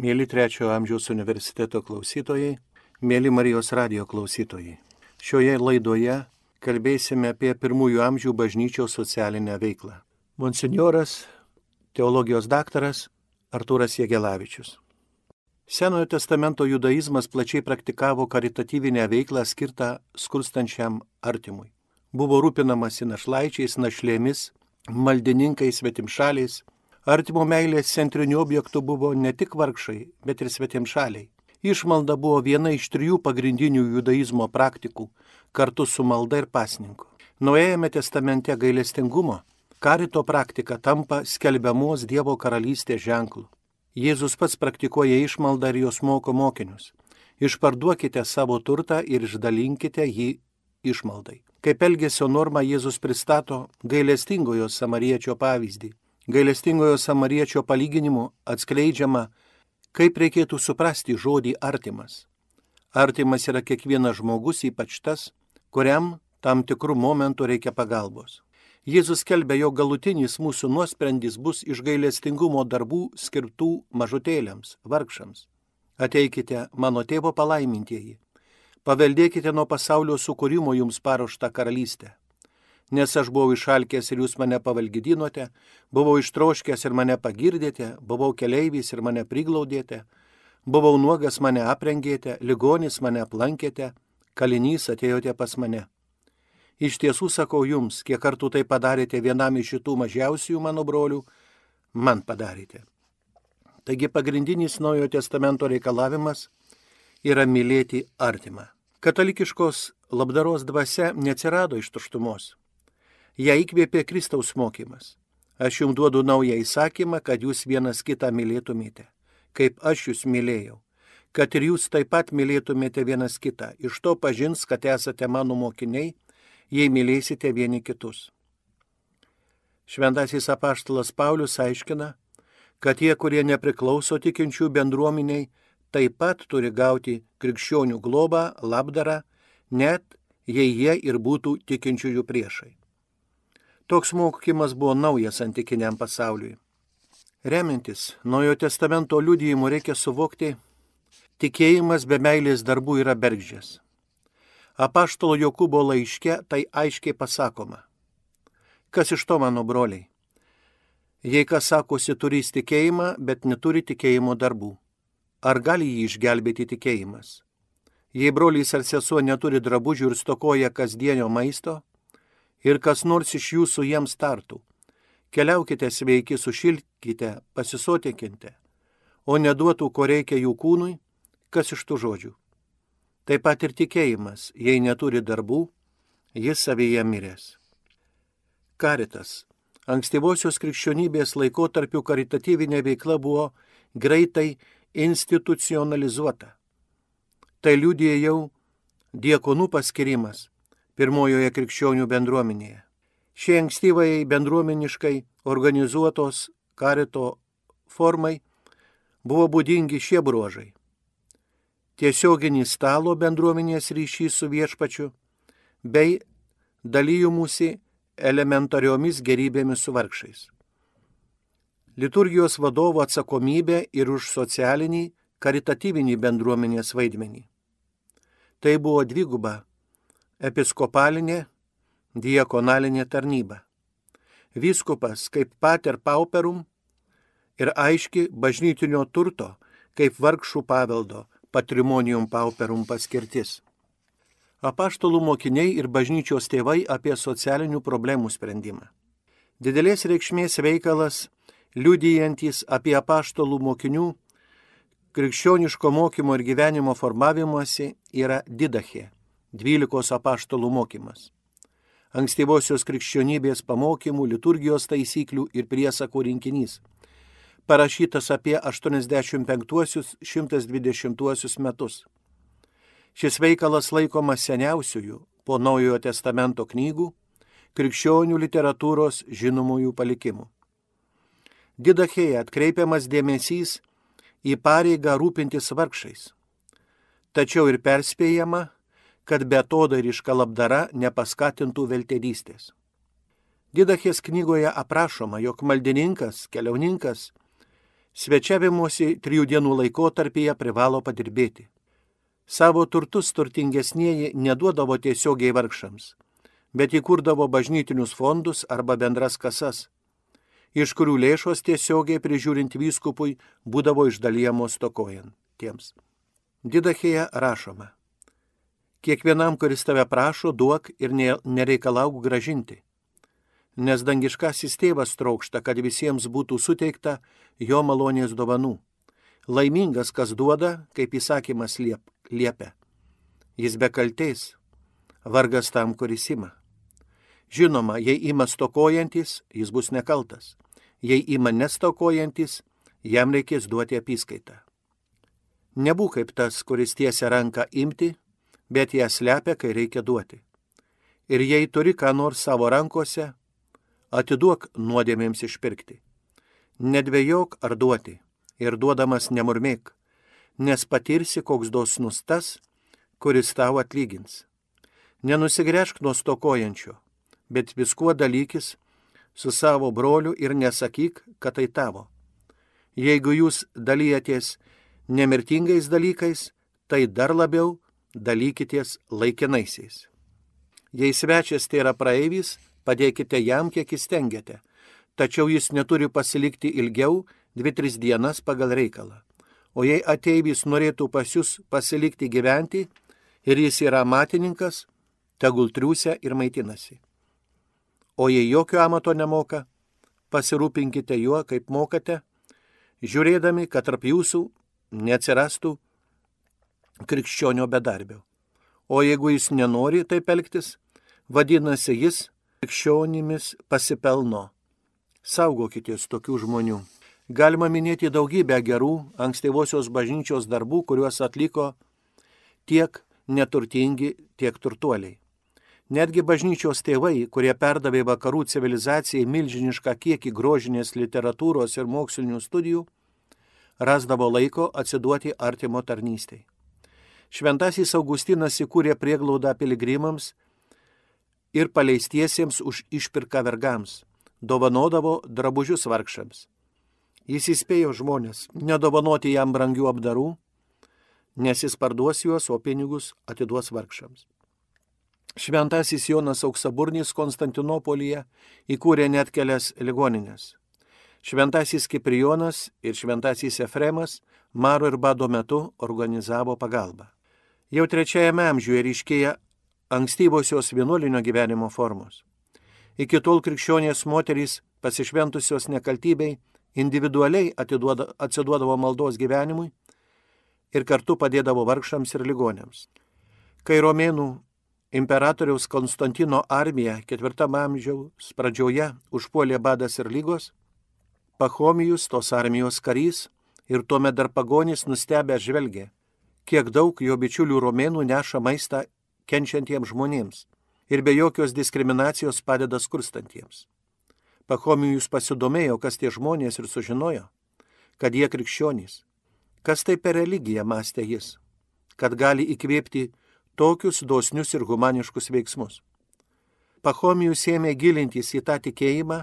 Mėly trečiojo amžiaus universiteto klausytojai, mėly Marijos radio klausytojai. Šioje laidoje kalbėsime apie pirmųjų amžių bažnyčios socialinę veiklą. Monsignoras, teologijos daktaras Artūras Jėgelavičius. Senojo testamento judaizmas plačiai praktikavo karitatyvinę veiklą skirtą skurstančiam artimui. Buvo rūpinamasi našlaičiais, našlėmis, maldininkais, svetimšaliais, Artimo meilės centriniu objektu buvo ne tik vargšai, bet ir svetimšaliai. Išmalda buvo viena iš trijų pagrindinių judaizmo praktikų, kartu su malda ir pasninku. Naujajame testamente gailestingumo karito praktika tampa skelbiamos Dievo karalystės ženklu. Jėzus pats praktikuoja išmaldą ir jos moko mokinius. Išparduokite savo turtą ir išdalinkite jį išmaldai. Kaip elgesio norma Jėzus pristato gailestingojo samariečio pavyzdį gailestingojo samariečio palyginimu atskleidžiama, kaip reikėtų suprasti žodį artimas. Artimas yra kiekvienas žmogus, ypač tas, kuriam tam tikrų momentų reikia pagalbos. Jėzus kelbė, jo galutinis mūsų nuosprendis bus iš gailestingumo darbų skirtų mažutėliams, vargšams. Ateikite, mano tėvo palaimintieji, paveldėkite nuo pasaulio sukūrimo jums paruoštą karalystę nes aš buvau išalkęs ir jūs mane pavalgydinote, buvau ištroškęs ir mane pagirdėte, buvau keleivis ir mane priglaudėte, buvau nuogas mane aprengėte, ligonis mane aplankėte, kalinys atėjote pas mane. Iš tiesų sakau jums, kiek kartų tai padarėte vienam iš šitų mažiausių mano brolių, man padarėte. Taigi pagrindinis Naujojo testamento reikalavimas yra mylėti artimą. Katalikiškos labdaros dvasia neatsirado iš tuštumos ją įkvėpė Kristaus mokymas. Aš jums duodu naują įsakymą, kad jūs vienas kitą mylėtumėte, kaip aš jūs mylėjau, kad ir jūs taip pat mylėtumėte vienas kitą. Iš to pažins, kad esate mano mokiniai, jei mylėsite vieni kitus. Šventasis apaštalas Paulius aiškina, kad tie, kurie nepriklauso tikinčių bendruomeniai, taip pat turi gauti krikščionių globą, labdarą, net jei jie ir būtų tikinčiųjų priešai. Toks mokymas buvo naujas antikiniam pasauliui. Remintis Naujojo testamento liudijimu reikia suvokti, tikėjimas be meilės darbų yra bergždžias. Apaštalo Jokūbo laiške tai aiškiai pasakoma. Kas iš to mano broliai? Jei kas sakosi turys tikėjimą, bet neturi tikėjimo darbų, ar gali jį išgelbėti tikėjimas? Jei broliais ar sesuo neturi drabužių ir stokoja kasdienio maisto, ir kas nors iš jūsų jiems tartų. Keliaukite sveiki, sušilkite, pasisotinkite, o neduotų, ko reikia jų kūnui, kas iš tų žodžių. Taip pat ir tikėjimas, jei neturi darbų, jis savyje miręs. Karitas. Ankstyvosios krikščionybės laikotarpių karitatyvinė veikla buvo greitai institucionalizuota. Tai liūdė jau diekonų paskirimas, pirmojoje krikščionių bendruomenėje. Šie ankstyvai bendruomeniškai organizuotos karito formai buvo būdingi šie bruožai. Tiesioginis stalo bendruomenės ryšys su viešpačiu bei dalyjimusi elementariomis gerybėmis su vargšais. Liturgijos vadovo atsakomybė ir už socialinį karitatyvinį bendruomenės vaidmenį. Tai buvo dviguba episkopalinė, diekonalinė tarnyba. Vyskupas kaip pater pauperum ir aiški bažnytinio turto kaip vargšų paveldo patrimonium pauperum paskirtis. Apaštalų mokiniai ir bažnyčios tėvai apie socialinių problemų sprendimą. Didelės reikšmės veikalas, liudijantis apie apaštalų mokinių krikščioniško mokymo ir gyvenimo formavimuose yra didachė dvylikos apaštalų mokymas. Ankstyvosios krikščionybės pamokymų, liturgijos taisyklių ir priesakų rinkinys. Parašytas apie 85-120 metus. Šis veikalas laikomas seniausiųjų po Naujojo testamento knygų, krikščionių literatūros žinomųjų palikimų. Didachėje atkreipiamas dėmesys į pareigą rūpintis vargšais. Tačiau ir perspėjama, kad betodariška labdara nepaskatintų veltėdystės. Didachės knygoje aprašoma, jog maldininkas, keliauninkas Svečiavimuose trijų dienų laikotarpyje privalo padirbėti. Savo turtus turtingesnieji neduodavo tiesiogiai vargšams, bet įkurdavo bažnytinius fondus arba bendras kasas, iš kurių lėšos tiesiogiai prižiūrint vyskupui būdavo išdalyjamos tokojantiems. Didachėje rašoma. Kiekvienam, kuris tave prašo, duok ir nereikalauk gražinti. Nes dangiškasis tėvas trokšta, kad visiems būtų suteikta jo malonės dovanų. Laimingas, kas duoda, kaip įsakymas liep, liepia. Jis be kaltės, vargas tam, kuris ima. Žinoma, jei ima stokojantis, jis bus nekaltas. Jei ima nestokojantis, jam reikės duoti apskaitą. Nebūk kaip tas, kuris tiesia ranką imti, bet ją slepia, kai reikia duoti. Ir jei turi ką nors savo rankose, atiduok nuodėmėms išpirkti. Nedvėjok ar duoti ir duodamas nemurmėk, nes patirsi, koks dosnus tas, kuris tau atlygins. Nenusigręžk nuo stokojančio, bet viskuo dalykis su savo broliu ir nesakyk, kad tai tavo. Jeigu jūs dalyjatės nemirtingais dalykais, tai dar labiau dalykitės laikinaisiais. Jei svečias tai yra praeivys, padėkite jam, kiek įstengiate, tačiau jis neturi pasilikti ilgiau 2-3 dienas pagal reikalą. O jei ateivys norėtų pas jūs pasilikti gyventi ir jis yra matininkas, tegul triūsia ir maitinasi. O jei jokio amato nemoka, pasirūpinkite juo, kaip mokate, žiūrėdami, kad tarp jūsų neatsirastų krikščionio bedarbio. O jeigu jis nenori taip elgtis, vadinasi jis krikščionimis pasipelno. Saugokitės tokių žmonių. Galima minėti daugybę gerų ankstyvosios bažnyčios darbų, kuriuos atliko tiek neturtingi, tiek turtuoliai. Netgi bažnyčios tėvai, kurie perdavė vakarų civilizacijai milžinišką kiekį grožinės literatūros ir mokslinių studijų, rasdavo laiko atsiduoti artimo tarnystėj. Šventasis Augustinas įkūrė prieglaudą piligrimams ir paleistiesiems už išpirką vergams, dovanodavo drabužius vargšams. Jis įspėjo žmonės nedovanoti jam brangių apdarų, nes jis parduos juos, o pinigus atiduos vargšams. Šventasis Jonas Auksaburnis Konstantinopolyje įkūrė net kelias ligoninės. Šventasis Kiprijonas ir Šventasis Efremas maro ir bado metu organizavo pagalbą. Jau trečiajame amžiuje ryškėja ankstyvosios vienuolinio gyvenimo formos. Iki tol krikščionės moterys, pasišventusios nekaltybei, individualiai atiduoda, atsiduodavo maldos gyvenimui ir kartu padėdavo vargšams ir ligonėms. Kai romėnų imperatoriaus Konstantino armija ketvirtame amžiaus pradžioje užpuolė badas ir lygos, Pachomijus, tos armijos karys ir tuomet dar pagonys nustebę žvelgė, kiek daug jo bičiulių romėnų neša maistą kenčiantiems žmonėms ir be jokios diskriminacijos padeda skurstantiems. Pachomijus pasidomėjo, kas tie žmonės ir sužinojo, kad jie krikščionys. Kas tai per religiją mąstė jis, kad gali įkvėpti tokius dosnius ir humaniškus veiksmus. Pachomijus ėmė gilintis į tą tikėjimą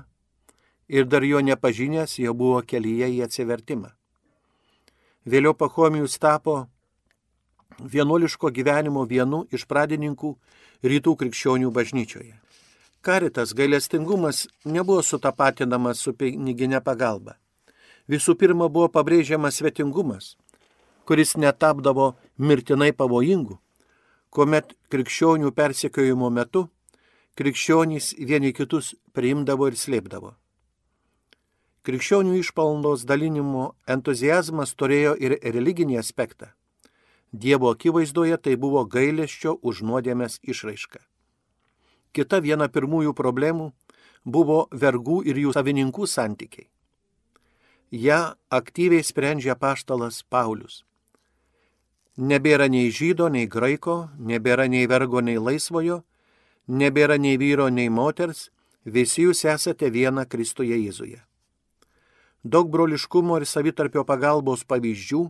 ir dar jo nepažinęs jau buvo kelyje į atsivertimą. Vėliau Pachomijus tapo vienuoliško gyvenimo vienu iš pradininkų rytų krikščionių bažnyčioje. Karitas gailestingumas nebuvo sutapatinamas su piniginė pagalba. Visų pirma buvo pabrėžiamas svetingumas, kuris netapdavo mirtinai pavojingu, kuomet krikščionių persekiojimo metu krikščionys vieni kitus priimdavo ir slėpdavo. Krikščionių išpalnos dalinimo entuzijazmas turėjo ir religinį aspektą. Dievo akivaizdoje tai buvo gailesčio už nuodėmės išraiška. Kita viena pirmųjų problemų buvo vergų ir jų savininkų santykiai. Ja aktyviai sprendžia paštalas Paulius. Nebėra nei žydo, nei graiko, nebėra nei vergo, nei laisvojo, nebėra nei vyro, nei moters, visi jūs esate viena Kristuje Jėzuje. Daug broliškumo ir savitarpio pagalbos pavyzdžių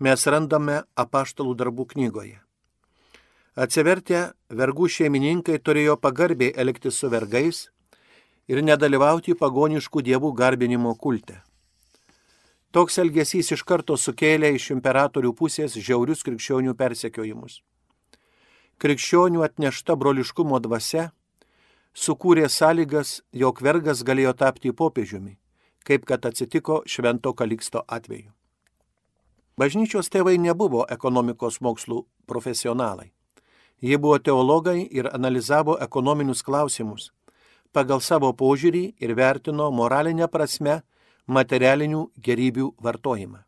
mes randame apaštalų darbų knygoje. Atsivertę, vergų šeimininkai turėjo pagarbiai elgtis su vergais ir nedalyvauti pagoniškų dievų garbinimo kulte. Toks elgesys iš karto sukėlė iš imperatorių pusės žiaurius krikščionių persekiojimus. Krikščionių atnešta broliškumo dvasia sukūrė sąlygas, jog vergas galėjo tapti popiežiumi, kaip kad atsitiko Švento Kaliksto atveju. Bažnyčios tėvai nebuvo ekonomikos mokslų profesionalai. Jie buvo teologai ir analizavo ekonominius klausimus pagal savo požiūrį ir vertino moralinę prasme materialinių gerybių vartojimą.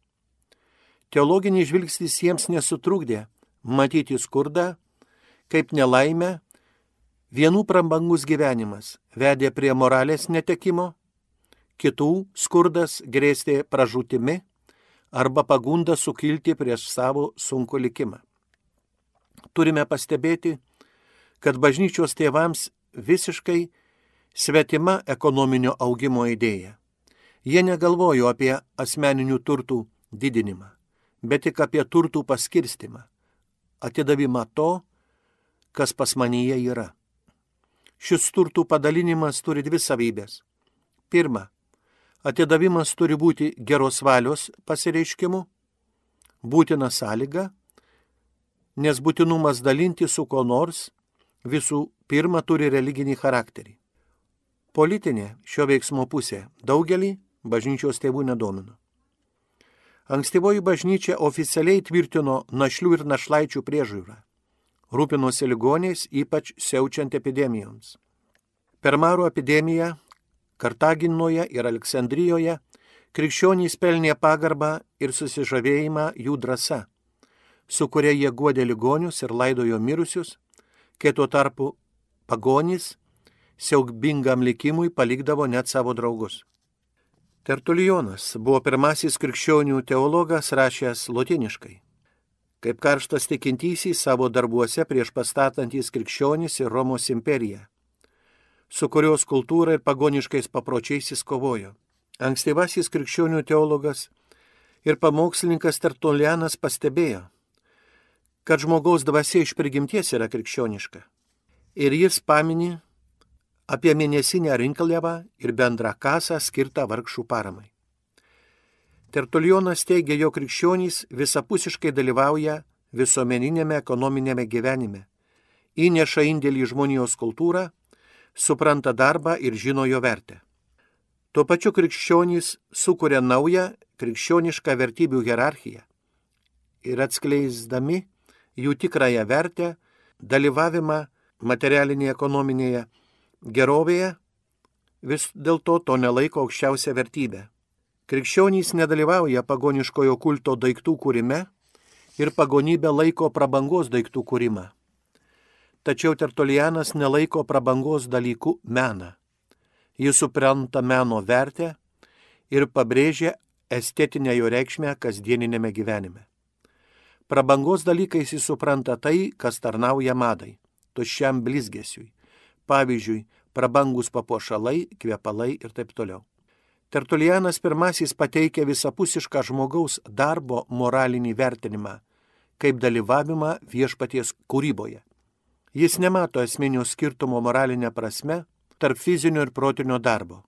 Teologinis žvilgsnis jiems nesutrukdė matyti skurdą kaip nelaimę Vienų prabangus gyvenimas vedė prie moralės netekimo, kitų skurdas grėstė pražūtimi arba pagunda sukilti prieš savo sunku likimą. Turime pastebėti, kad bažnyčios tėvams visiškai svetima ekonominio augimo idėja. Jie negalvojo apie asmeninių turtų didinimą, bet tik apie turtų paskirstimą, atidavimą to, kas pas manyje yra. Šis turtų padalinimas turi dvi savybės. Pirma, atidavimas turi būti geros valios pasireiškimu, būtina sąlyga, nes būtinumas dalinti su ko nors visų pirma turi religinį charakterį. Politinė šio veiksmo pusė daugelį bažnyčios tėvų nedomino. Ankstyvoji bažnyčia oficialiai tvirtino našlių ir našlaičių priežiūrą rūpinosi ligoniais, ypač siaučiant epidemijoms. Per Maro epidemiją Kartaginoje ir Aleksandrijoje krikščionys pelnė pagarbą ir susižavėjimą jų drąsa, su kuria jie guodė ligonius ir laidojo mirusius, kai tuo tarpu pagonys siaubingam likimui palikdavo net savo draugus. Tertulijonas buvo pirmasis krikščionių teologas rašęs lotiniškai kaip karštas tikintysiai savo darbuose prieš pastatantys krikščionys ir Romos imperiją, su kurios kultūra ir pagoniškais papročiais jis kovojo. Ankstyvasis krikščionių teologas ir pamokslininkas Tertulianas pastebėjo, kad žmogaus dvasia iš prigimties yra krikščioniška. Ir jis pamini apie mėnesinę rinkliavą ir bendrą kasą skirtą vargšų paramai. Tertulionas teigia, jog krikščionys visapusiškai dalyvauja visuomeninėme ekonominėme gyvenime, įneša indėlį į žmonijos kultūrą, supranta darbą ir žino jo vertę. Tuo pačiu krikščionys sukuria naują krikščionišką vertybių hierarchiją ir atskleisdami jų tikrąją vertę, dalyvavimą materialinėje ekonominėje gerovėje, vis dėlto to nelaiko aukščiausia vertybė. Krikščionys nedalyvauja pagoniškojo kulto daiktų kūrime ir pagonybė laiko prabangos daiktų kūrimą. Tačiau Tertulianas nelaiko prabangos dalykų meną. Jis supranta meno vertę ir pabrėžia estetinę jo reikšmę kasdieninėme gyvenime. Prabangos dalykais jis supranta tai, kas tarnauja madai, tuščiam blizgesiui. Pavyzdžiui, prabangus papuošalai, kvepalai ir taip toliau. Tertulianas pirmasis pateikia visapusišką žmogaus darbo moralinį vertinimą, kaip dalyvavimą viešpaties kūryboje. Jis nemato esminio skirtumo moralinė prasme tarp fizinio ir protinio darbo,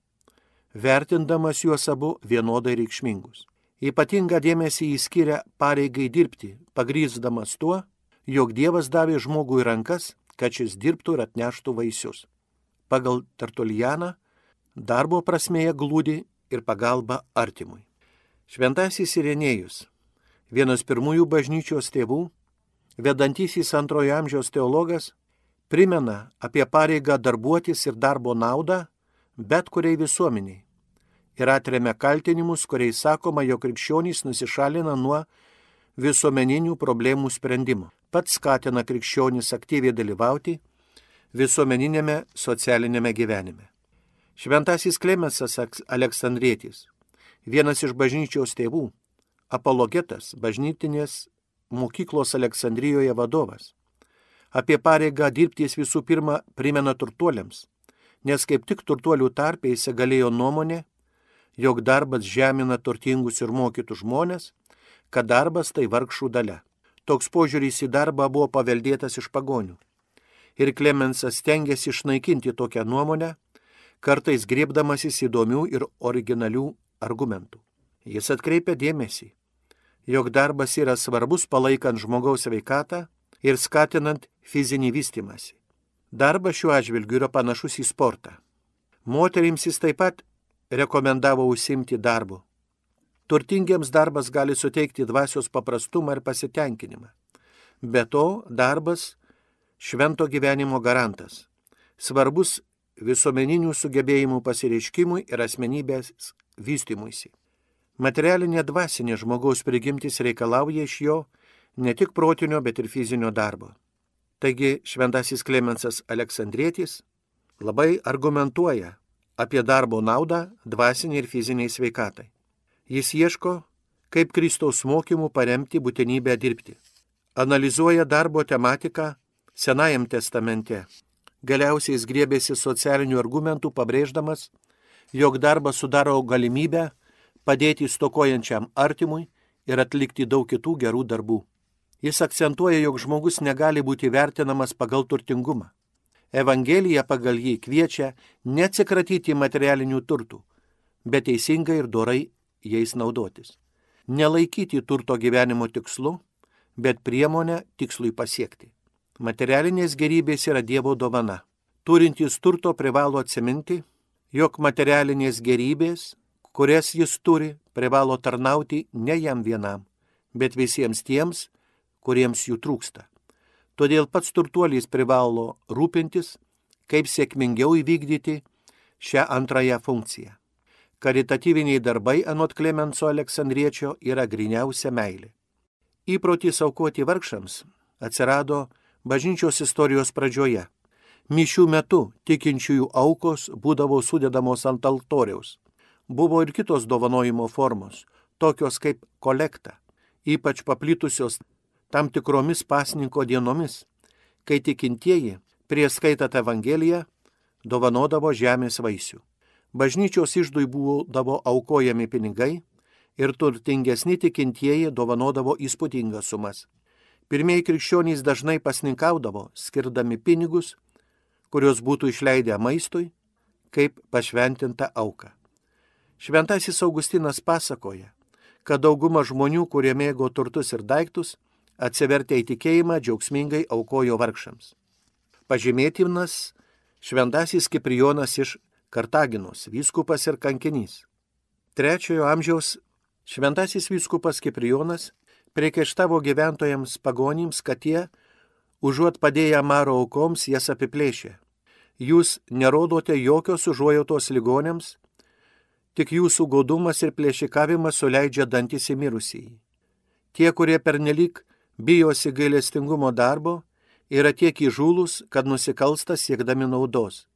vertindamas juos abu vienodai reikšmingus. Ypatingą dėmesį jis skiria pareigai dirbti, pagrysdamas tuo, jog Dievas davė žmogui rankas, kad šis dirbtų ir atneštų vaisius. Pagal Tertulianą darbo prasmėje glūdi ir pagalba artimui. Šventasis Irenėjus, vienas pirmųjų bažnyčios tėvų, vedantysis antrojo amžiaus teologas, primena apie pareigą darbuotis ir darbo naudą bet kuriai visuomeniai ir atremia kaltinimus, kuriais sakoma, jog krikščionys nusišalina nuo visuomeninių problemų sprendimo. Pats skatina krikščionys aktyviai dalyvauti visuomeninėme socialinėme gyvenime. Šventasis Klemensas Aleksandrėtis, vienas iš bažnyčios tėvų, apologetas, bažnytinės mokyklos Aleksandrijoje vadovas, apie pareigą dirbti jis visų pirma primena turtuoliams, nes kaip tik turtuolių tarpe įsigalėjo nuomonė, jog darbas žemina turtingus ir mokytus žmonės, kad darbas tai vargšų dalė. Toks požiūris į darbą buvo paveldėtas iš pagonių. Ir Klemensas stengiasi išnaikinti tokią nuomonę, kartais griebdamasis įdomių ir originalių argumentų. Jis atkreipia dėmesį, jog darbas yra svarbus palaikant žmogaus veikatą ir skatinant fizinį vystimąsi. Darbas šiuo atžvilgiu yra panašus į sportą. Moterims jis taip pat rekomendavo užsimti darbu. Turtingiems darbas gali suteikti dvasios paprastumą ir pasitenkinimą. Be to, darbas švento gyvenimo garantas. Svarbus visuomeninių sugebėjimų pasireiškimui ir asmenybės vystimuisi. Materialinė dvasinė žmogaus prigimtis reikalauja iš jo ne tik protinio, bet ir fizinio darbo. Taigi šventasis Klemensas Aleksandrėtis labai argumentuoja apie darbo naudą dvasiniai ir fiziniai sveikatai. Jis ieško, kaip Kristaus mokymų paremti būtinybę dirbti. Analizuoja darbo tematiką Senajam testamente. Galiausiai jis griebėsi socialinių argumentų, pabrėždamas, jog darbas sudaro galimybę padėti stokojančiam artimui ir atlikti daug kitų gerų darbų. Jis akcentuoja, jog žmogus negali būti vertinamas pagal turtingumą. Evangelija pagal jį kviečia neatsikratyti materialinių turtų, bet teisingai ir dorai jais naudotis. Nelaikyti turto gyvenimo tikslu, bet priemonę tikslui pasiekti. Materialinės gerybės yra Dievo dovana. Turintys turto privalo atsiminti, jog materialinės gerybės, kurias jis turi, privalo tarnauti ne jam vienam, bet visiems tiems, kuriems jų trūksta. Todėl pats turtuolis privalo rūpintis, kaip sėkmingiau įvykdyti šią antrąją funkciją. Karitatyviniai darbai anot Klemenso Aleksandriečio yra griniausia meilė. Įprotis aukoti vargšams atsirado bažnyčios istorijos pradžioje. Mišių metu tikinčiųjų aukos būdavo sudedamos ant altoriaus. Buvo ir kitos dovanojimo formos, tokios kaip kolekta, ypač paplitusios tam tikromis pasninko dienomis, kai tikintieji, prieš skaitant Evangeliją, dovanodavo žemės vaisių. Bažnyčios išdui būdavo aukojami pinigai ir turtingesni tikintieji dovanodavo įspūdingas sumas. Pirmieji krikščionys dažnai pasninkaudavo, skirdami pinigus, kuriuos būtų išleidę maistui, kaip pašventinta auka. Šventasis Augustinas pasakoja, kad dauguma žmonių, kurie mėgo turtus ir daiktus, atsivertę į tikėjimą, džiaugsmingai aukojo vargšams. Pažymėtinas šventasis Kiprijonas iš Kartaginos, vyskupas ir kankinys. Trečiojo amžiaus šventasis vyskupas Kiprijonas priekaištavo gyventojams pagonims, kad jie, užuot padėję maro aukoms, jas apiplėšė. Jūs nerodote jokios užuojautos ligonėms, tik jūsų godumas ir plėšikavimas suleidžia dantis į mirusįjį. Tie, kurie pernelyg bijosi gailestingumo darbo, yra tiek įžūlus, kad nusikalsta siekdami naudos.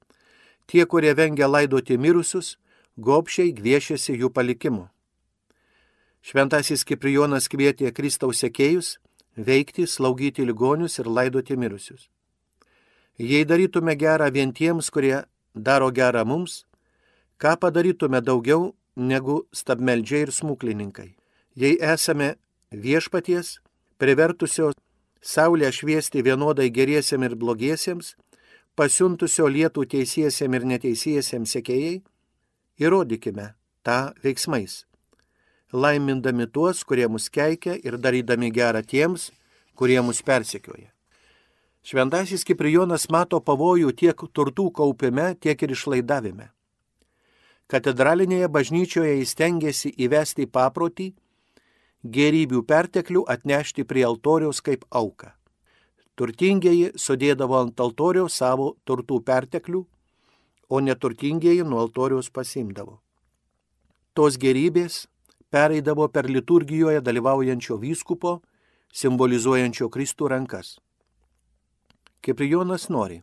Tie, kurie vengia laidoti mirusius, gopšiai gviešiasi jų palikimu. Šventasis Kiprijonas kvietė Kristaus sekėjus veikti, slaugyti ligonius ir laidoti mirusius. Jei darytume gerą vien tiems, kurie daro gerą mums, ką padarytume daugiau negu stabmeldžiai ir smuklininkai. Jei esame viešpaties, privertusio Saulę šviesti vienodai geriesiems ir blogiesiems, pasiuntusio lietų teisiesiems ir neteisiesiems sekėjai, įrodykime tą veiksmais, laimindami tuos, kurie mus keikia ir darydami gerą tiems, kurie mus persekioja. Šventasis Kiprijonas mato pavojų tiek turtų kaupime, tiek ir išlaidavime. Katedralinėje bažnyčioje jis tengiasi įvesti paprotį, gerybių perteklių atnešti prie altoriaus kaip auką. Turtingieji sudėdavo ant altoriaus savo turtų perteklių, o neturtingieji nuo altoriaus pasimdavo. Tos gerybės pereidavo per liturgijoje dalyvaujančio vyskupo, simbolizuojančio Kristų rankas. Kiprijonas nori,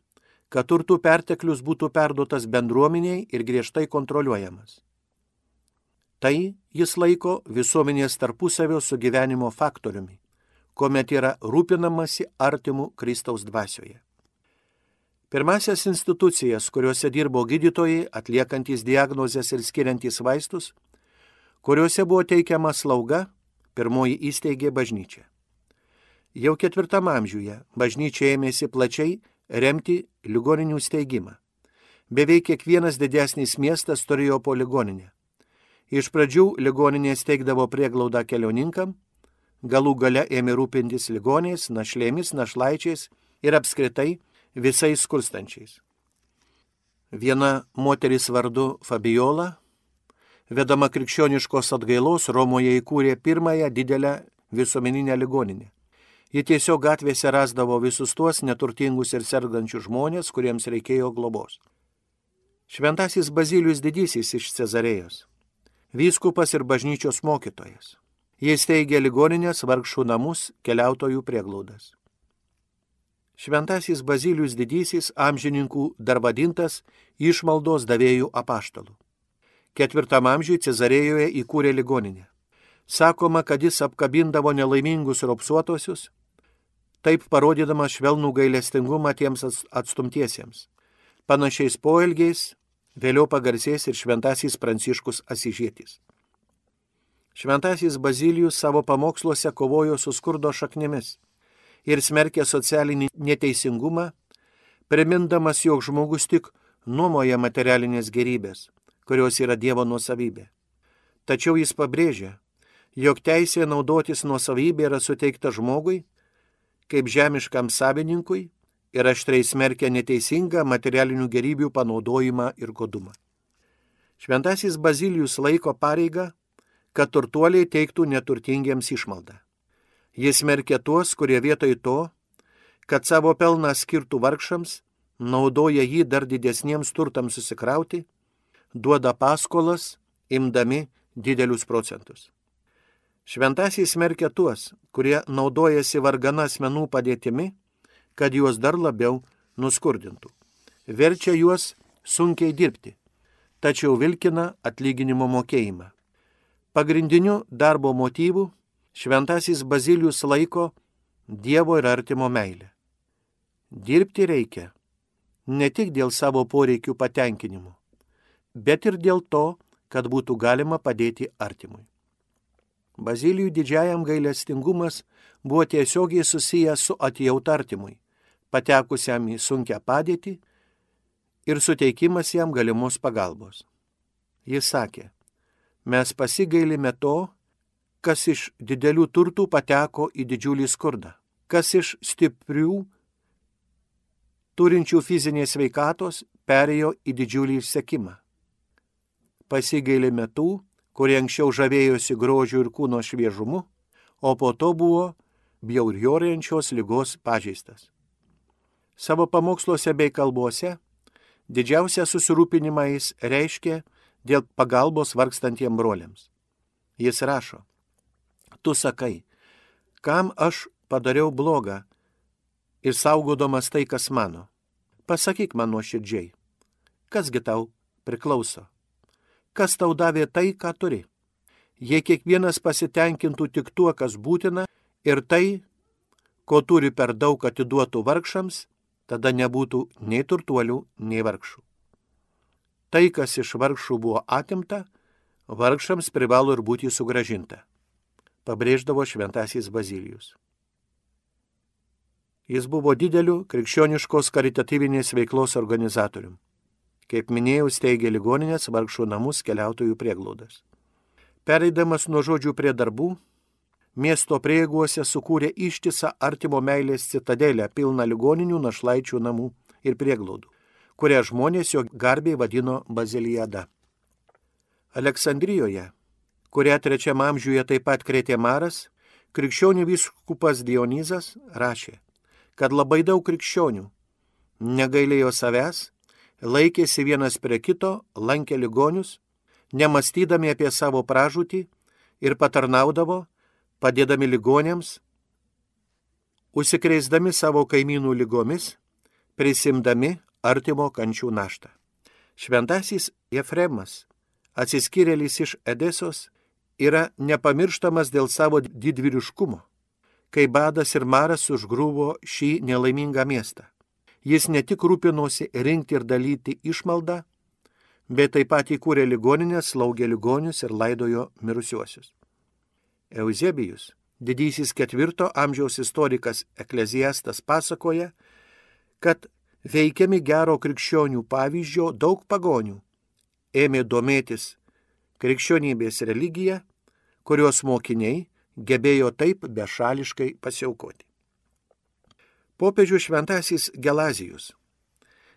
kad turtų perteklius būtų perduotas bendruomeniai ir griežtai kontroliuojamas. Tai jis laiko visuomenės tarpusavio sugyvenimo faktoriumi, kuomet yra rūpinamasi artimų Kristaus dvasioje. Pirmasias institucijas, kuriuose dirbo gydytojai, atliekantis diagnozes ir skiriantis vaistus, kuriuose buvo teikiama slauga, pirmoji įsteigė bažnyčia. Jau ketvirtam amžiuje bažnyčia ėmėsi plačiai remti ligoninių steigimą. Beveik kiekvienas didesnis miestas turėjo po ligoninę Iš pradžių ligoninės teikdavo prieglaudą kelioninkam, galų gale ėmė rūpintis ligoniais, našlėmis, našlaičiais ir apskritai visais skurstančiais. Viena moteris vardu Fabiola, vedama krikščioniškos atgailos, Romoje įkūrė pirmąją didelę visuomeninę ligoninę. Ji tiesiog gatvėse rasdavo visus tuos neturtingus ir sergančius žmonės, kuriems reikėjo globos. Šventasis Bazilijus didysis iš Cezarėjos. Vyskupas ir bažnyčios mokytojas. Jis teigia ligoninės vargšų namus, keliautojų prieglaudas. Šventasis Bazilijus didysis amžininkų dar vadintas išmaldos davėjų apaštalu. Ketvirtam amžiui Cezarėjoje įkūrė ligoninę. Sakoma, kad jis apkabindavo nelaimingus ropsuotosius, taip parodydamas švelnų gailestingumą tiems atstumtiesiems. Panašiais poelgiais vėliau pagarsės ir šventasis Pranciškus Asižėtis. Šventasis Bazilijus savo pamoksluose kovojo su skurdo šaknimis ir smerkė socialinį neteisingumą, primindamas, jog žmogus tik nuomoja materialinės gerybės, kurios yra Dievo nuosavybė. Tačiau jis pabrėžia, jog teisė naudotis nuosavybė yra suteikta žmogui kaip žemiškam savininkui ir aštrai smerkia neteisingą materialinių gerybių panaudojimą ir godumą. Šventasis Bazilijus laiko pareigą, kad turtuoliai teiktų neturtingiems išmaldą. Jis smerkia tuos, kurie vietoj to, kad savo pelną skirtų vargšams, naudoja jį dar didesniems turtams susikrauti, duoda paskolas, imdami didelius procentus. Šventasis smerkia tuos, kurie naudojasi vargana asmenų padėtimi, kad juos dar labiau nuskurdintų. Verčia juos sunkiai dirbti, tačiau vilkina atlyginimo mokėjimą. Pagrindiniu darbo motyvu šventasis Bazilijus laiko Dievo ir artimo meilę. Dirbti reikia ne tik dėl savo poreikių patenkinimo, bet ir dėl to, kad būtų galima padėti artimui. Bazilijų didžiajam gailestingumas buvo tiesiogiai susijęs su atjautartimui, patekusiam į sunkę padėtį ir suteikimas jam galimos pagalbos. Jis sakė, mes pasigailime to, kas iš didelių turtų pateko į didžiulį skurdą, kas iš stiprių, turinčių fizinės veikatos, perėjo į didžiulį išsekimą. Pasigailime tų, kurie anksčiau žavėjosi grožiu ir kūno šviežumu, o po to buvo bjauriorėjančios lygos pažeistas. Savo pamoksluose bei kalbose didžiausią susirūpinimą jis reiškia dėl pagalbos vargstantiem broliams. Jis rašo, tu sakai, kam aš padariau blogą ir saugodamas tai, kas mano. Pasakyk man nuoširdžiai, kasgi tau priklauso kas tau davė tai, ką turi. Jei kiekvienas pasitenkintų tik tuo, kas būtina, ir tai, ko turi per daug atiduotų vargšams, tada nebūtų nei turtuolių, nei vargšų. Tai, kas iš vargšų buvo atimta, vargšams privalo ir būti sugražinta, pabrėždavo šventasis Bazilijus. Jis buvo dideliu krikščioniškos karitatyvinės veiklos organizatoriumi. Kaip minėjau, steigė ligoninės, vargšų namus, keliautojų prieglaudas. Pereidamas nuo žodžių prie darbų, miesto prieiguose sukūrė ištisą artimo meilės citadelę pilną ligoninių, našlaičių namų ir prieglaudų, kurią žmonės jo garbiai vadino Bazilijada. Aleksandrijoje, kurią trečiam amžiuje taip pat krėtė Maras, krikščionių viskupas Dionizas rašė, kad labai daug krikščionių negailėjo savęs laikėsi vienas prie kito, lankė ligonius, nemastydami apie savo pražūtį ir patarnaudavo, padėdami ligonėms, užsikreisdami savo kaimynų lygomis, prisimdami artimo kančių naštą. Šventasis Jefremas, atsiskyrėlis iš Edesos, yra nepamirštamas dėl savo didvyriškumo, kai badas ir maras užgrūvo šį nelaimingą miestą. Jis ne tik rūpinosi rinkti ir dalyti išmaldą, bet taip pat įkūrė ligoninės, slaugė ligonius ir laidojo mirusiuosius. Eusebijus, didysis ketvirto amžiaus istorikas ekleziastas pasakoja, kad veikiami gero krikščionių pavyzdžio daug pagonių ėmė domėtis krikščionybės religija, kurios mokiniai gebėjo taip bešališkai pasiaukoti. Popiežių šventasis Gelazijus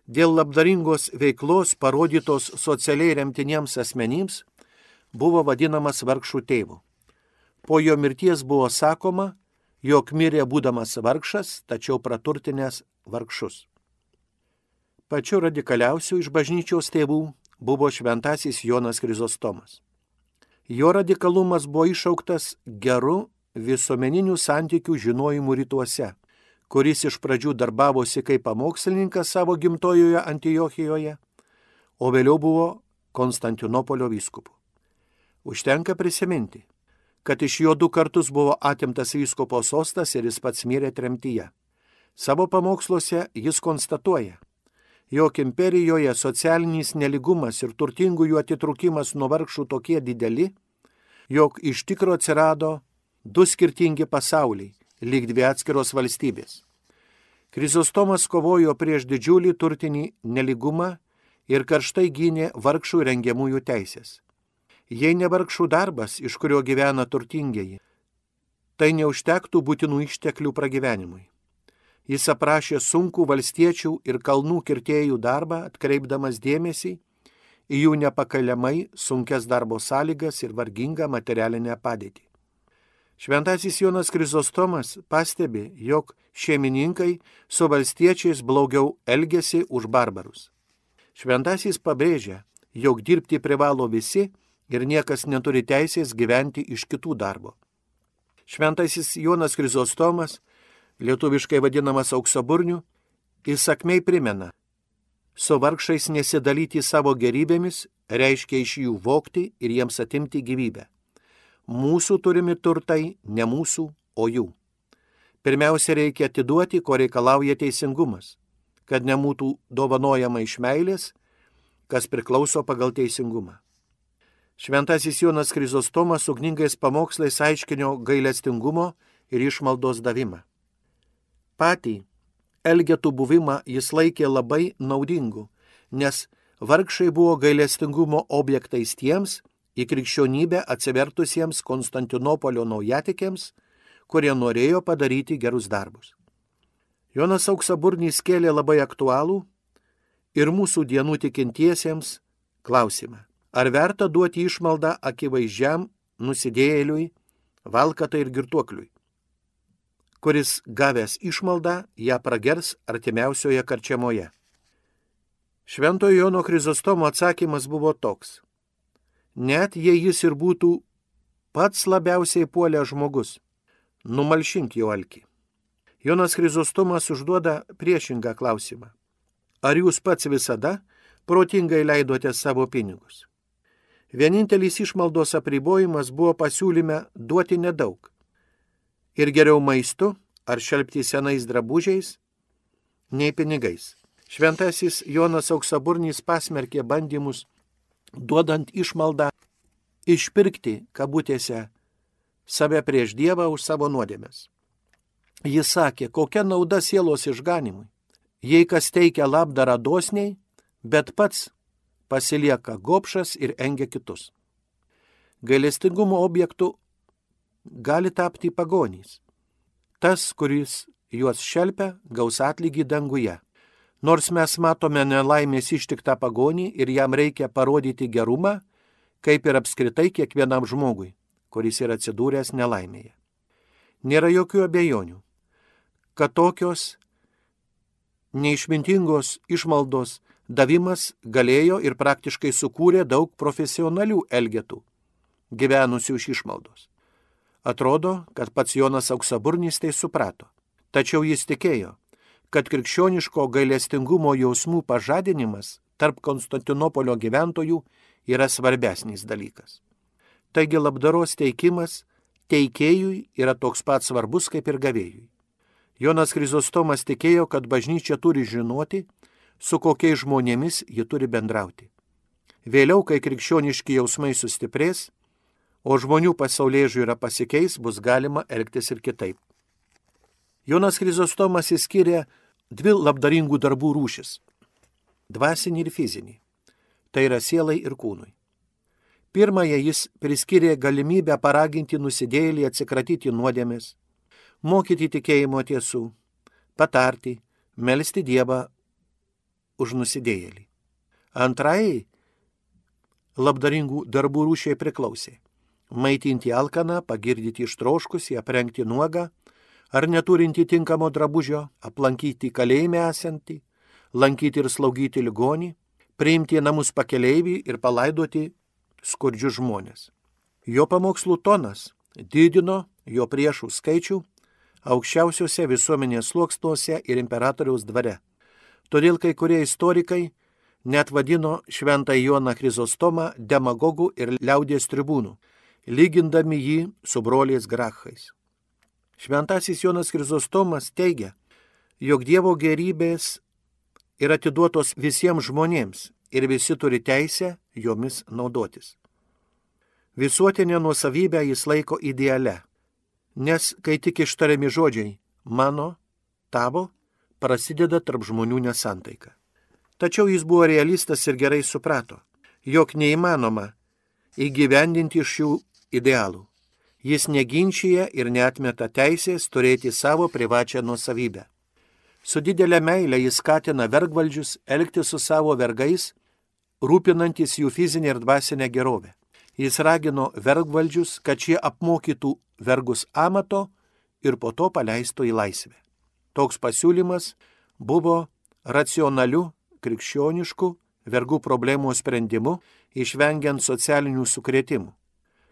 dėl labdaringos veiklos parodytos socialiai remtiniems asmenims buvo vadinamas vargšų tėvu. Po jo mirties buvo sakoma, jog mirė būdamas vargšas, tačiau praturtinęs vargšus. Pačiu radikaliausiu iš bažnyčios tėvų buvo šventasis Jonas Krizostomas. Jo radikalumas buvo išauktas geru visuomeninių santykių žinojimu rytuose, kuris iš pradžių darbavosi kaip pamokslininkas savo gimtojoje Antijochijoje, o vėliau buvo Konstantinopolio vyskupu. Užtenka prisiminti, kad iš jo du kartus buvo atimtas vyskupo sostas ir jis pats mirė tremtyje. Savo pamoksluose jis konstatuoja, jog imperijoje socialinis neligumas ir turtingųjų atitrukimas nuo vargšų tokie dideli, jog iš tikro atsirado du skirtingi pasauliai, lyg dvi atskiros valstybės. Krizostomas kovojo prieš didžiulį turtinį neligumą ir karštai gynė vargšų rengiamųjų teisės. Jei ne vargšų darbas, iš kurio gyvena turtingieji, tai neužtektų būtinų išteklių pragyvenimui. Jis aprašė sunkų valstiečių ir kalnų kirtėjų darbą, atkreipdamas dėmesį į jų nepakaliamai sunkes darbo sąlygas ir vargingą materialinę padėtį. Šventasis Jonas Krizostomas pastebi, jog šeimininkai su valstiečiais blogiau elgesi už barbarus. Šventasis pabrėžia, jog dirbti privalo visi ir niekas neturi teisės gyventi iš kitų darbo. Šventasis Jonas Krizostomas lietuviškai vadinamas auksaburniu, įsakmei primena, su vargšais nesidalyti savo gerybėmis reiškia iš jų vokti ir jiems atimti gyvybę. Mūsų turimi turtai ne mūsų, o jų. Pirmiausia, reikia atiduoti, ko reikalauja teisingumas, kad nebūtų dovanojama iš meilės, kas priklauso pagal teisingumą. Šventasis Jonas Krizostomas ugningais pamokslais aiškinio gailestingumo ir išmaldos davimą. Patį Elgetų buvimą jis laikė labai naudingu, nes vargšai buvo gailestingumo objektais tiems į krikščionybę atsivertusiems Konstantinopolio naujatikiams, kurie norėjo padaryti gerus darbus. Jonas Auksaburnys kėlė labai aktualų ir mūsų dienų tikintiesiems klausimą. Ar verta duoti išmaldą akivaizdžiam nusidėjėliui, valkatai ir girtuokliui? kuris gavęs išmaldą ją pragers artimiausioje karčiamoje. Šventojo Jono Krizostomo atsakymas buvo toks. Net jei jis ir būtų pats labiausiai puolęs žmogus, numalšink jo alkį. Jonas Krizostomas užduoda priešingą klausimą. Ar jūs pats visada protingai leidote savo pinigus? Vienintelis išmaldos apribojimas buvo pasiūlyme duoti nedaug ir geriau maistu ar šelpti senais drabužiais, nei pinigais. Šventasis Jonas Auksaburnys pasmerkė bandymus, duodant išmaldą, išpirkti, kabutėse, save prieš Dievą už savo nuodėmės. Jis sakė, kokia nauda sielos išganimui, jei kas teikia labdarą dosniai, bet pats pasilieka gopšas ir engia kitus. Gailestingumo objektų gali tapti pagonys. Tas, kuris juos šelpia, gaus atlygį danguje. Nors mes matome nelaimės ištiktą pagonį ir jam reikia parodyti gerumą, kaip ir apskritai kiekvienam žmogui, kuris yra atsidūręs nelaimėje. Nėra jokių abejonių, kad tokios neišmintingos išmaldos davimas galėjo ir praktiškai sukūrė daug profesionalių elgetų, gyvenusių iš išmaldos. Atrodo, kad pats Jonas Auksaburnys tai suprato. Tačiau jis tikėjo, kad krikščioniško gailestingumo jausmų pažadinimas tarp Konstantinopolio gyventojų yra svarbesnis dalykas. Taigi labdaros teikimas teikėjui yra toks pat svarbus kaip ir gavėjui. Jonas Krizostomas tikėjo, kad bažnyčia turi žinoti, su kokiais žmonėmis ji turi bendrauti. Vėliau, kai krikščioniški jausmai sustiprės, o žmonių pasaulyje žiūra pasikeis, bus galima elgtis ir kitaip. Jonas Krizostomas įskiria dvi labdaringų darbų rūšis - dvasinį ir fizinį. Tai yra sielai ir kūnui. Pirmąją jis priskyrė galimybę paraginti nusidėjėlį atsikratyti nuodėmės, mokyti tikėjimo tiesų, patarti, melstį Dievą už nusidėjėlį. Antrajai labdaringų darbų rūšiai priklausė - maitinti alkaną, pagirdyti ištroškusį, aprengti nuogą, ar neturinti tinkamo drabužio, aplankyti kalėjime esantį, lankyti ir slaugyti ligonį, priimti į namus pakeleivį ir palaidoti skurdžius žmonės. Jo pamokslų tonas didino jo priešų skaičių aukščiausiuose visuomenės sluoksnuose ir imperatoriaus dvare. Todėl kai kurie istorikai net vadino šventą Joną Krizostomą demagogų ir liaudės tribūnų, lygindami jį su broliais grachais. Šventasis Jonas Krizostomas teigia, jog Dievo gerybės yra atiduotos visiems žmonėms ir visi turi teisę jomis naudotis. Visuotinę nuosavybę jis laiko ideale, nes kai tik ištariami žodžiai mano, tavo, prasideda tarp žmonių nesantaika. Tačiau jis buvo realistas ir gerai suprato, jog neįmanoma įgyvendinti šių idealų. Jis neginčia ir netmeta teisės turėti savo privačią nuosavybę. Su didelė meilė jis skatina vergvaldžius elgti su savo vergais, rūpinantis jų fizinę ir dvasinę gerovę. Jis ragino vergvaldžius, kad šie apmokytų vergus amato ir po to paleistų į laisvę. Toks pasiūlymas buvo racionaliu, krikščionišku vergų problemų sprendimu, išvengiant socialinių sukretimų,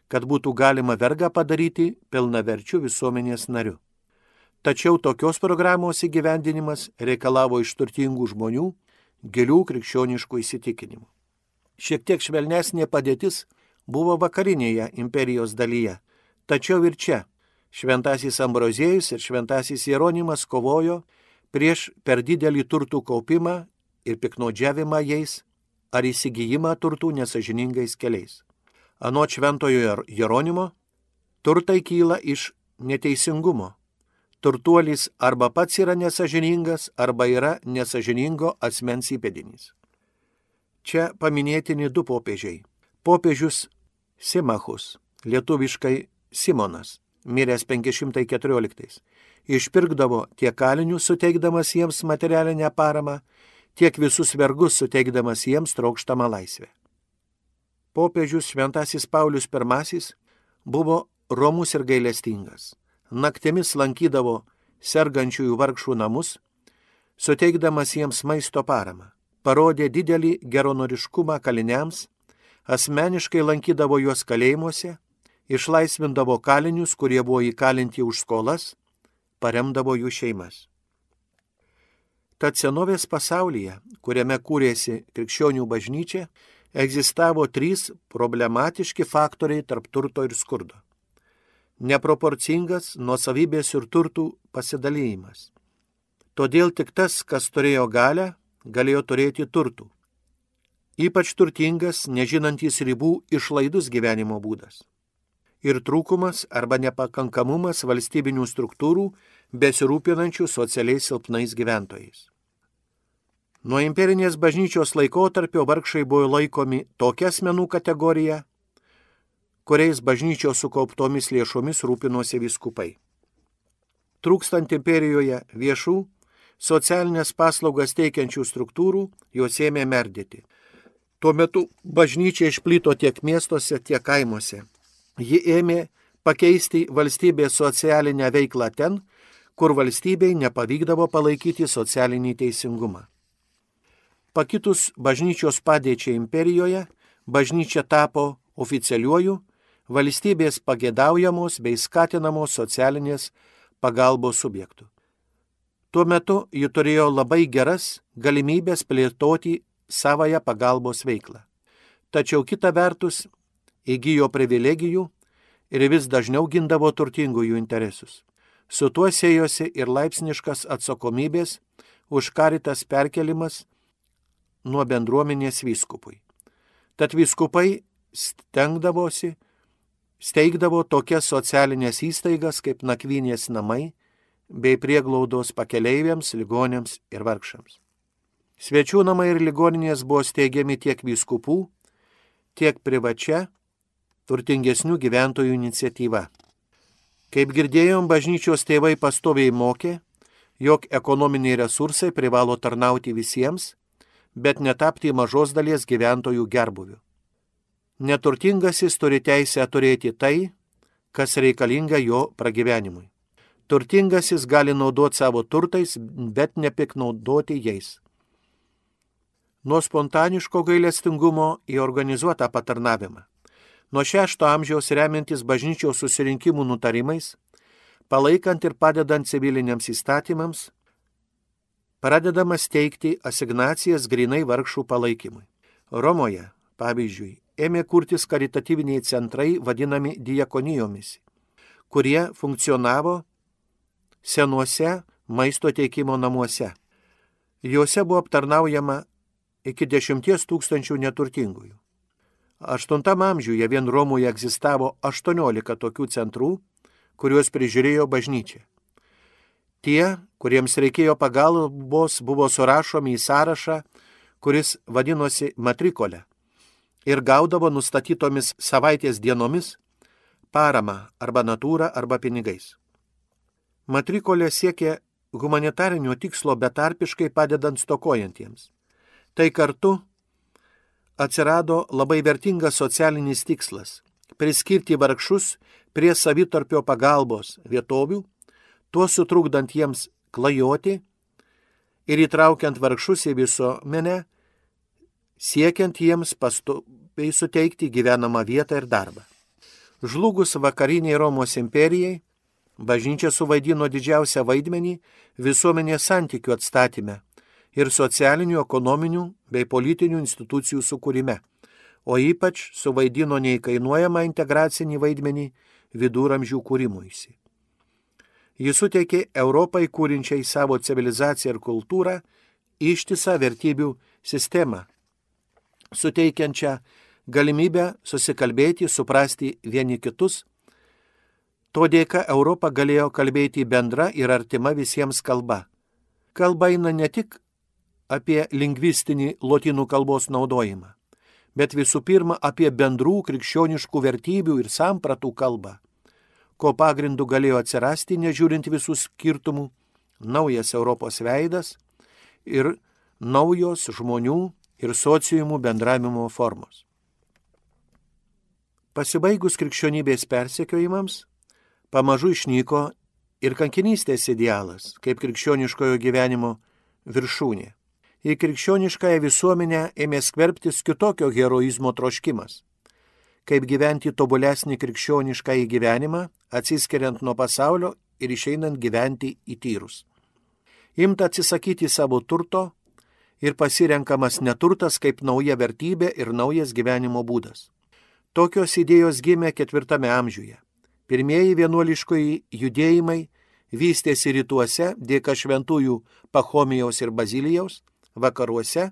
kad būtų galima vergą padaryti pilnaverčių visuomenės nariu. Tačiau tokios programos įgyvendinimas reikalavo iš turtingų žmonių gilių krikščioniškų įsitikinimų. Šiek tiek švelnesnė padėtis buvo vakarinėje imperijos dalyje. Tačiau ir čia šventasis Ambrozėjus ir šventasis Jeronimas kovojo prieš per didelį turtų kaupimą ir piknaudžiavimą jais ar įsigijimą turtų nesažiningais keliais. Anot šventojo Jeronimo, turtai kyla iš neteisingumo. Turtuolis arba pats yra nesažiningas, arba yra nesažiningo asmens įpėdinis. Čia paminėtini du popiežiai. Popiežius Simachus, lietuviškai Simonas, miręs 514, išpirkdavo tiek kalinius suteikdamas jiems materialinę paramą, tiek visus vergus suteikdamas jiems trokštamą laisvę. Popiežius Šventasis Paulius I buvo romus ir gailestingas. Naktimis lankydavo sergančiųjų vargšų namus, suteikdamas jiems maisto paramą. Parodė didelį geronoriškumą kaliniams asmeniškai lankydavo juos kalėjimuose, išlaisvindavo kalinius, kurie buvo įkalinti už skolas, paremdavo jų šeimas. Tad senovės pasaulyje, kuriame kūrėsi krikščionių bažnyčia, egzistavo trys problematiški faktoriai tarp turto ir skurdo. Neproporcingas nuosavybės ir turtų pasidalymas. Todėl tik tas, kas turėjo galę, galėjo turėti turtų ypač turtingas, nežinantis ribų išlaidus gyvenimo būdas. Ir trūkumas arba nepakankamumas valstybinių struktūrų besirūpinančių socialiai silpnais gyventojais. Nuo imperinės bažnyčios laikotarpio vargšai buvo laikomi tokia asmenų kategorija, kuriais bažnyčios sukauptomis lėšomis rūpinosi viskupai. Trūkstant imperijoje viešų, socialinės paslaugas teikiančių struktūrų, juos ėmė merdėti Tuo metu bažnyčia išplito tiek miestuose, tiek kaimuose. Ji ėmė pakeisti valstybės socialinę veiklą ten, kur valstybei nepavykdavo palaikyti socialinį teisingumą. Pakitus bažnyčios padėčiai imperijoje, bažnyčia tapo oficialiuoju valstybės pagėdaujamos bei skatinamos socialinės pagalbos subjektų. Tuo metu ji turėjo labai geras galimybės plėtoti savoją pagalbos veiklą. Tačiau kita vertus įgyjo privilegijų ir vis dažniau gindavo turtingųjų interesus. Su tuo sėjosi ir laipsniškas atsakomybės už karitas perkelimas nuo bendruomenės vyskupui. Tad vyskupai stengdavosi, steigdavo tokias socialinės įstaigas kaip nakvynės namai bei prieglaudos pakeleiviams, ligonėms ir vargšams. Svečių namai ir ligoninės buvo steigiami tiek vyskupų, tiek privačia turtingesnių gyventojų iniciatyva. Kaip girdėjom, bažnyčios tėvai pastoviai mokė, jog ekonominiai resursai privalo tarnauti visiems, bet netapti mažos dalies gyventojų gerbuvių. Neturtingasis turi teisę turėti tai, kas reikalinga jo pragyvenimui. Turtingasis gali naudoti savo turtais, bet nepiknaudoti jais. Nuo spontaniško gailestingumo į organizuotą patarnavimą. Nuo šešto amžiaus remiantis bažnyčios susirinkimų nutarimais, palaikant ir padedant civiliniams įstatymams, pradedamas teikti asignacijas grinai vargšų palaikymui. Romoje, pavyzdžiui, ėmė kurtis karitatyviniai centrai vadinami diakonijomis, kurie funkcionavo senuose maisto teikimo namuose. Juose buvo aptarnaujama iki dešimties tūkstančių neturtingųjų. Aštuntam amžiuje vien Romoje egzistavo 18 tokių centrų, kuriuos prižiūrėjo bažnyčia. Tie, kuriems reikėjo pagalbos, buvo surašomi į sąrašą, kuris vadinosi matrikolė ir gaudavo nustatytomis savaitės dienomis paramą arba natūrą arba pinigais. Matrikolė siekė humanitarinio tikslo betarpiškai padedant stokojantiems. Tai kartu atsirado labai vertingas socialinis tikslas - priskirti vargšus prie savitarpio pagalbos vietovių, tuo sutrukdant jiems klajoti ir įtraukiant vargšus į visuomenę, siekiant jiems pastoviai suteikti gyvenamą vietą ir darbą. Žlugus vakariniai Romos imperijai, bažnyčia suvaidino didžiausią vaidmenį visuomenės santykių atstatyme ir socialinių, ekonominių bei politinių institucijų sukūrime, o ypač suvaidino neįkainuojamą integracinį vaidmenį viduramžių kūrimuisi. Jis suteikė Europai kūrinčiai savo civilizaciją ir kultūrą ištisą vertybių sistemą, suteikiančią galimybę susikalbėti, suprasti vieni kitus. To dėka Europa galėjo kalbėti bendra ir artima visiems kalba. Kalba eina ne tik apie lingvistinį lotynų kalbos naudojimą, bet visų pirma apie bendrų krikščioniškų vertybių ir sampratų kalbą, ko pagrindu galėjo atsirasti, nežiūrint visų skirtumų, naujas Europos veidas ir naujos žmonių ir sociumų bendravimo formos. Pasibaigus krikščionybės persekiojimams, pamažu išnyko ir kankinystės idealas kaip krikščioniškojo gyvenimo viršūnė. Į krikščioniškąją visuomenę ėmė skverbtis kitokio heroizmo troškimas. Kaip gyventi tobulesnį krikščionišką į gyvenimą, atsiskiriant nuo pasaulio ir išeinant gyventi į tyrus. Imta atsisakyti savo turto ir pasirenkamas neturtas kaip nauja vertybė ir naujas gyvenimo būdas. Tokios idėjos gimė ketvirtame amžiuje. Pirmieji vienuoliškoji judėjimai vystėsi rytuose dėka šventųjų Pachomijaus ir Bazilijaus, vakaruose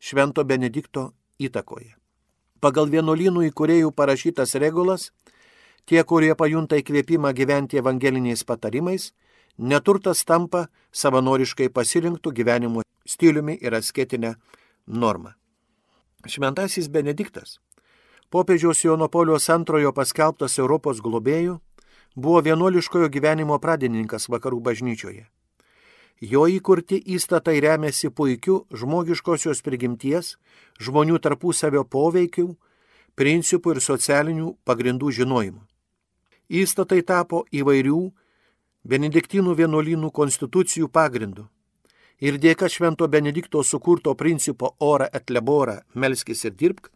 Švento Benedikto įtakoje. Pagal vienuolynų įkūrėjų parašytas regulas, tie, kurie pajunta įkvėpimą gyventi evangeliniais patarimais, neturtas tampa savanoriškai pasirinktų gyvenimo stiliumi ir asketinę normą. Šventasis Benediktas, popiežiaus Jono Paulius antrojo paskelbtas Europos globėjų, buvo vienuoliškojo gyvenimo pradininkas vakarų bažnyčioje. Jo įkurti įstatai remiasi puikiu žmogiškosios prigimties, žmonių tarpusavio poveikių, principų ir socialinių pagrindų žinojimu. Įstatai tapo įvairių Benediktinų vienuolynų konstitucijų pagrindu ir dėka Švento Benedikto sukurto principo ora et labora, melskis ir dirbk,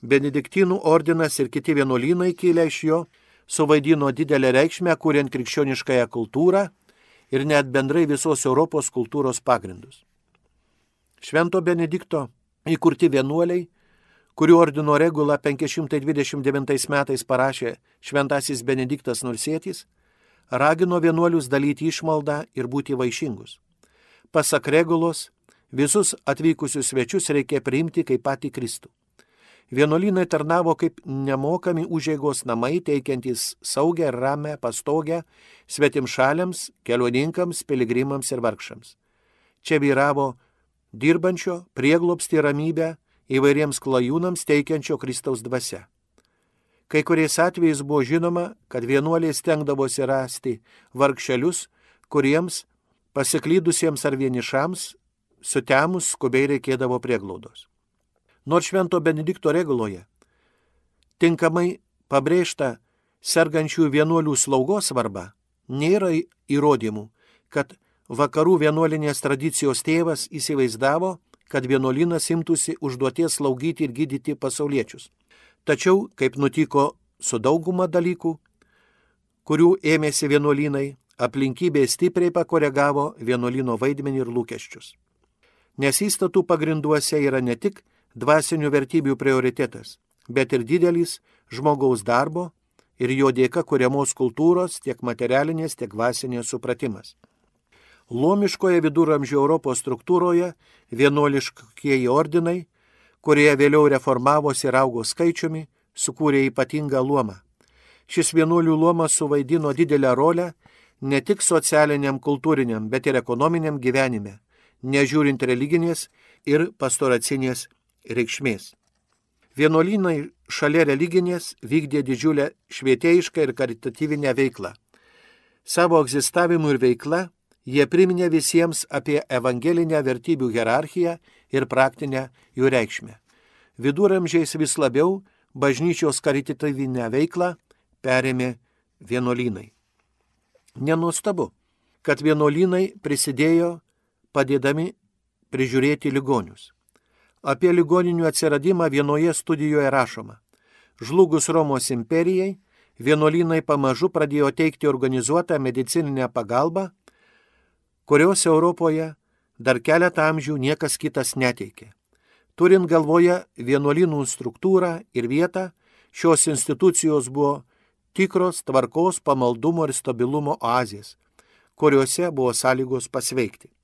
Benediktinų ordinas ir kiti vienuolynai kilę iš jo suvaidino didelę reikšmę, kuriant krikščioniškąją kultūrą ir net bendrai visos Europos kultūros pagrindus. Švento Benedikto įkurti vienuoliai, kurių ordino regulą 529 metais parašė Šventasis Benediktas Nursėtis, ragino vienuolius dalyti išmaldą ir būti vaišingus. Pasak regulos, visus atvykusius svečius reikia priimti kaip patį Kristų. Vienuolynai tarnavo kaip nemokami užėgos namai, teikiantys saugę ramę pastogę svetim šaliams, kelioninkams, piligrimams ir vargšams. Čia vyravo dirbančio prieglopsti ramybę įvairiems klajūnams teikiančio Kristaus dvasia. Kai kuriais atvejais buvo žinoma, kad vienuoliai stengdavosi rasti vargšelius, kuriems pasiklydusiems ar vienišams sutemus skubiai reikėdavo prieglaudos. Nors švento Benedikto reguloje tinkamai pabrėžta sergančių vienuolių slaugos svarba, nėra įrodymų, kad vakarų vienuolinės tradicijos tėvas įsivaizdavo, kad vienuolynas imtųsi užduoties slaugyti ir gydyti pasauliečius. Tačiau, kaip nutiko su dauguma dalykų, kurių ėmėsi vienuolynai, aplinkybės stipriai pakoregavo vienuolino vaidmenį ir lūkesčius. Nes įstatų pagrinduose yra ne tik dvasinių vertybių prioritetas, bet ir didelis žmogaus darbo ir jo dėka kuriamos kultūros tiek materialinės, tiek dvasinės supratimas. Lomiškoje viduramžių Europos struktūroje vienuoliškieji ordinai, kurie vėliau reformavosi ir augo skaičiumi, sukūrė ypatingą luomą. Šis vienuolių luomas suvaidino didelę rolę ne tik socialiniam, kultūriniam, bet ir ekonominiam gyvenime, nežiūrint religinės ir pastoracinės reikšmės. Vienuolynai šalia religinės vykdė didžiulę švietėjišką ir karitatyvinę veiklą. Savo egzistavimu ir veikla jie priminė visiems apie evangelinę vertybių hierarchiją ir praktinę jų reikšmę. Viduramžiais vis labiau bažnyčios karitatyvinę veiklą perėmė vienuolynai. Nenuostabu, kad vienuolynai prisidėjo padėdami prižiūrėti ligonius. Apie ligoninių atsiradimą vienoje studijoje rašoma. Žlugus Romos imperijai, vienuolynai pamažu pradėjo teikti organizuotą medicininę pagalbą, kurios Europoje dar keletą amžių niekas kitas neteikė. Turint galvoje vienuolynų struktūrą ir vietą, šios institucijos buvo tikros tvarkos, pamaldumo ir stabilumo oazės, kuriuose buvo sąlygos pasveikti.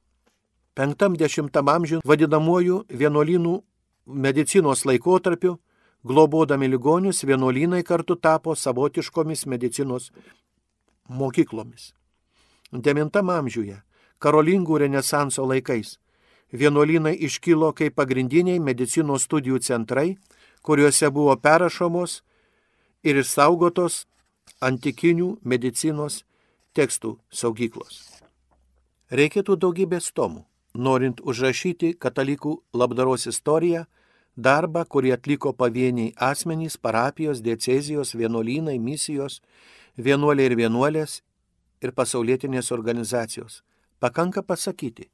Penktam dešimtam amžiui vadinamuoju vienuolynų medicinos laikotarpiu, globodami ligonius, vienuolynai kartu tapo savotiškomis medicinos mokyklomis. Devintam amžiuje, karolingų renesanso laikais, vienuolynai iškilo kaip pagrindiniai medicinos studijų centrai, kuriuose buvo perrašomos ir išsaugotos antikinių medicinos tekstų saugyklos. Reikėtų daugybės tomų, norint užrašyti katalikų labdaros istoriją, darbą, kurį atliko pavieniai asmenys, parapijos, diecezijos, vienuolynai, misijos, vienuoliai ir vienuolės ir pasaulietinės organizacijos. Pakanka pasakyti,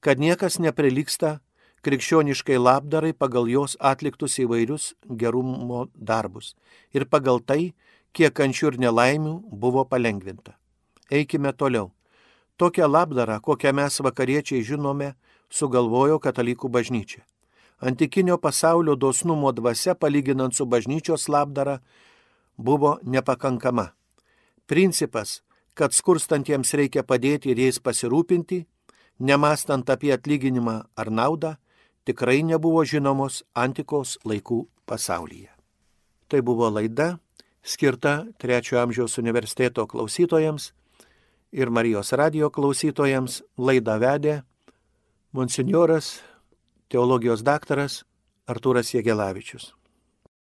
kad niekas neprilyksta krikščioniškai labdarai pagal jos atliktus įvairius gerumo darbus ir pagal tai, kiek kančių ir nelaimių buvo palengvinta. Eikime toliau. Tokią labdarą, kokią mes vakariečiai žinome, sugalvojo katalikų bažnyčia. Antikinio pasaulio dosnumo dvasia, palyginant su bažnyčios labdara, buvo nepakankama. Principas, kad skurstantiems reikia padėti ir jais pasirūpinti, nemastant apie atlyginimą ar naudą, tikrai nebuvo žinomos antikos laikų pasaulyje. Tai buvo laida skirta Trečiojo amžiaus universiteto klausytojams ir Marijos radio klausytojams laidą vedė monsinjoras, teologijos daktaras Artūras Jėgelavičius.